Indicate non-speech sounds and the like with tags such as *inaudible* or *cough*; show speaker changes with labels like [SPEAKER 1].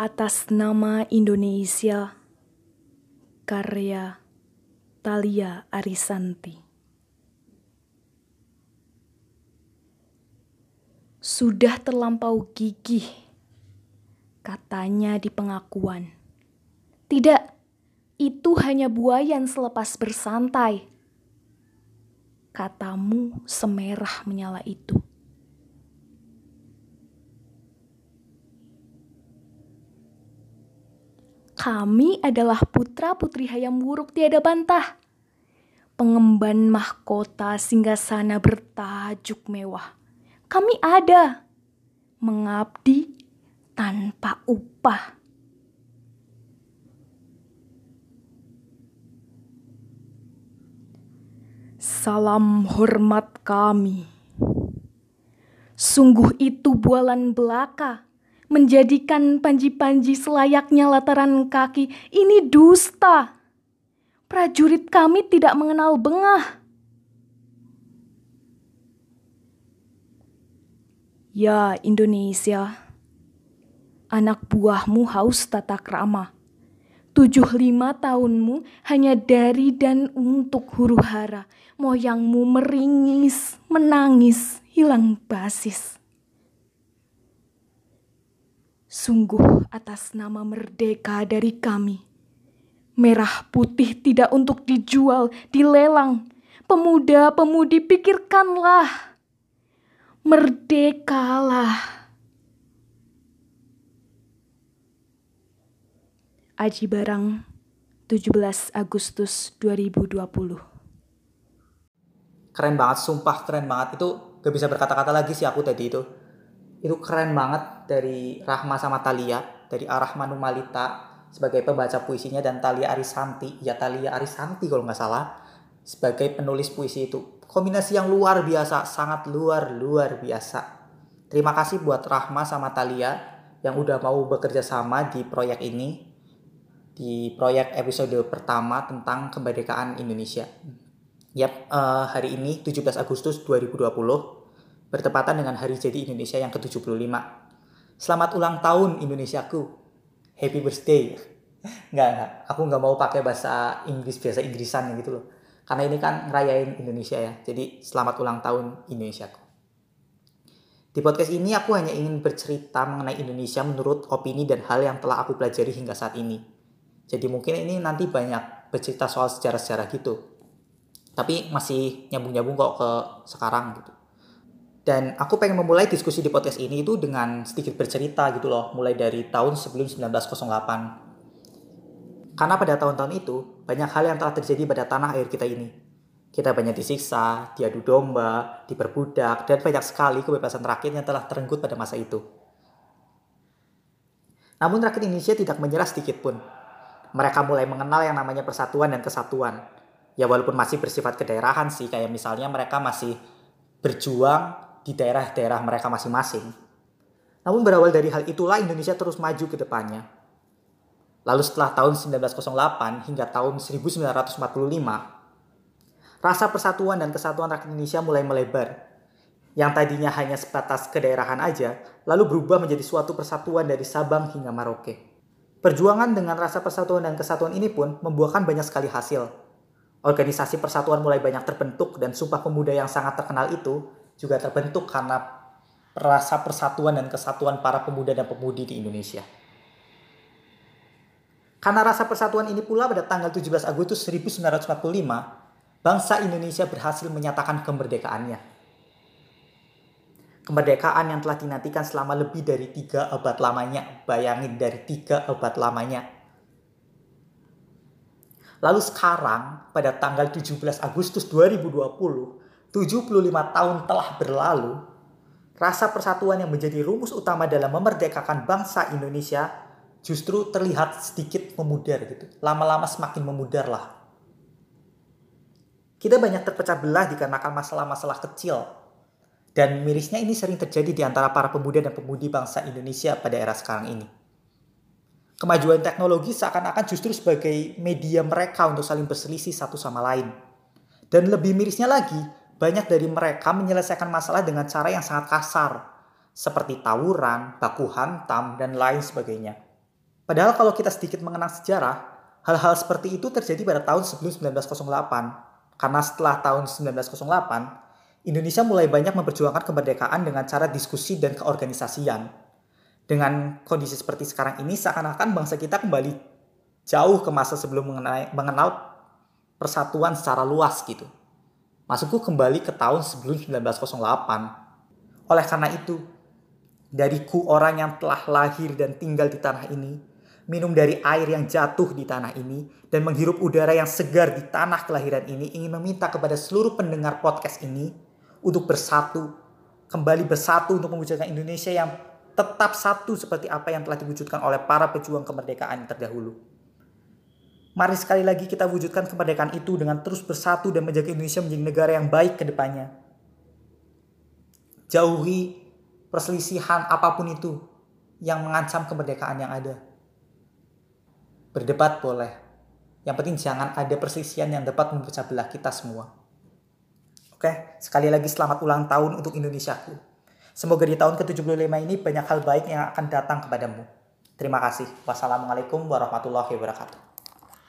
[SPEAKER 1] Atas nama Indonesia, karya Talia Arisanti. Sudah terlampau gigih, katanya di pengakuan. Tidak, itu hanya buayan selepas bersantai. Katamu semerah menyala itu. Kami adalah putra-putri hayam buruk tiada bantah. Pengemban mahkota sana bertajuk mewah. Kami ada. Mengabdi tanpa upah. Salam hormat kami. Sungguh itu bualan belaka menjadikan panji-panji selayaknya lataran kaki ini dusta. Prajurit kami tidak mengenal bengah. Ya Indonesia, anak buahmu haus tata krama. Tujuh lima tahunmu hanya dari dan untuk huru hara. Moyangmu meringis, menangis, hilang basis. Sungguh atas nama merdeka dari kami. Merah putih tidak untuk dijual, dilelang. Pemuda-pemudi pikirkanlah. Merdekalah. Aji Barang, 17 Agustus 2020.
[SPEAKER 2] Keren banget, sumpah keren banget. Itu gak bisa berkata-kata lagi sih aku tadi itu itu keren banget dari Rahma sama Talia dari Arah Manumalita sebagai pembaca puisinya dan Talia Arisanti. Ya Talia Arisanti kalau nggak salah sebagai penulis puisi itu. Kombinasi yang luar biasa sangat luar luar biasa. Terima kasih buat Rahma sama Talia yang udah mau bekerja sama di proyek ini di proyek episode pertama tentang kemerdekaan Indonesia. Yap, uh, hari ini 17 Agustus 2020 bertepatan dengan hari jadi Indonesia yang ke-75. Selamat ulang tahun Indonesiaku. Happy birthday. *laughs* Enggak, enggak. Aku nggak mau pakai bahasa Inggris biasa Inggrisan gitu loh. Karena ini kan ngerayain Indonesia ya. Jadi selamat ulang tahun Indonesiaku. Di podcast ini aku hanya ingin bercerita mengenai Indonesia menurut opini dan hal yang telah aku pelajari hingga saat ini. Jadi mungkin ini nanti banyak bercerita soal sejarah-sejarah gitu. Tapi masih nyambung-nyambung kok ke sekarang gitu. Dan aku pengen memulai diskusi di podcast ini itu dengan sedikit bercerita gitu loh, mulai dari tahun sebelum 1908. Karena pada tahun-tahun itu, banyak hal yang telah terjadi pada tanah air kita ini. Kita banyak disiksa, diadu domba, diperbudak, dan banyak sekali kebebasan rakyat yang telah terenggut pada masa itu. Namun rakyat Indonesia tidak menyerah sedikit pun. Mereka mulai mengenal yang namanya persatuan dan kesatuan. Ya walaupun masih bersifat kedaerahan sih, kayak misalnya mereka masih berjuang di daerah-daerah mereka masing-masing. Namun berawal dari hal itulah Indonesia terus maju ke depannya. Lalu setelah tahun 1908 hingga tahun 1945, rasa persatuan dan kesatuan rakyat Indonesia mulai melebar. Yang tadinya hanya sebatas kedaerahan aja, lalu berubah menjadi suatu persatuan dari Sabang hingga Maroke. Perjuangan dengan rasa persatuan dan kesatuan ini pun membuahkan banyak sekali hasil. Organisasi persatuan mulai banyak terbentuk dan Sumpah Pemuda yang sangat terkenal itu juga terbentuk karena rasa persatuan dan kesatuan para pemuda dan pemudi di Indonesia. Karena rasa persatuan ini pula pada tanggal 17 Agustus 1945, bangsa Indonesia berhasil menyatakan kemerdekaannya. Kemerdekaan yang telah dinantikan selama lebih dari tiga abad lamanya. Bayangin dari tiga abad lamanya. Lalu sekarang pada tanggal 17 Agustus 2020, 75 tahun telah berlalu, rasa persatuan yang menjadi rumus utama dalam memerdekakan bangsa Indonesia justru terlihat sedikit memudar gitu. Lama-lama semakin memudar lah. Kita banyak terpecah belah dikarenakan masalah-masalah kecil. Dan mirisnya ini sering terjadi di antara para pemuda dan pemudi bangsa Indonesia pada era sekarang ini. Kemajuan teknologi seakan-akan justru sebagai media mereka untuk saling berselisih satu sama lain. Dan lebih mirisnya lagi, banyak dari mereka menyelesaikan masalah dengan cara yang sangat kasar, seperti tawuran, baku hantam, dan lain sebagainya. Padahal kalau kita sedikit mengenang sejarah, hal-hal seperti itu terjadi pada tahun sebelum 1908. Karena setelah tahun 1908, Indonesia mulai banyak memperjuangkan kemerdekaan dengan cara diskusi dan keorganisasian. Dengan kondisi seperti sekarang ini, seakan-akan bangsa kita kembali jauh ke masa sebelum mengenal persatuan secara luas gitu. Masukku kembali ke tahun sebelum 1908. Oleh karena itu, dariku orang yang telah lahir dan tinggal di tanah ini, minum dari air yang jatuh di tanah ini, dan menghirup udara yang segar di tanah kelahiran ini, ingin meminta kepada seluruh pendengar podcast ini untuk bersatu, kembali bersatu untuk mewujudkan Indonesia yang tetap satu seperti apa yang telah diwujudkan oleh para pejuang kemerdekaan terdahulu. Mari sekali lagi kita wujudkan kemerdekaan itu dengan terus bersatu dan menjaga Indonesia menjadi negara yang baik ke depannya. Jauhi perselisihan apa pun itu yang mengancam kemerdekaan yang ada. Berdebat boleh. Yang penting jangan ada perselisihan yang dapat memecah belah kita semua. Oke, sekali lagi selamat ulang tahun untuk Indonesiaku. Semoga di tahun ke-75 ini banyak hal baik yang akan datang kepadamu. Terima kasih. Wassalamualaikum warahmatullahi wabarakatuh.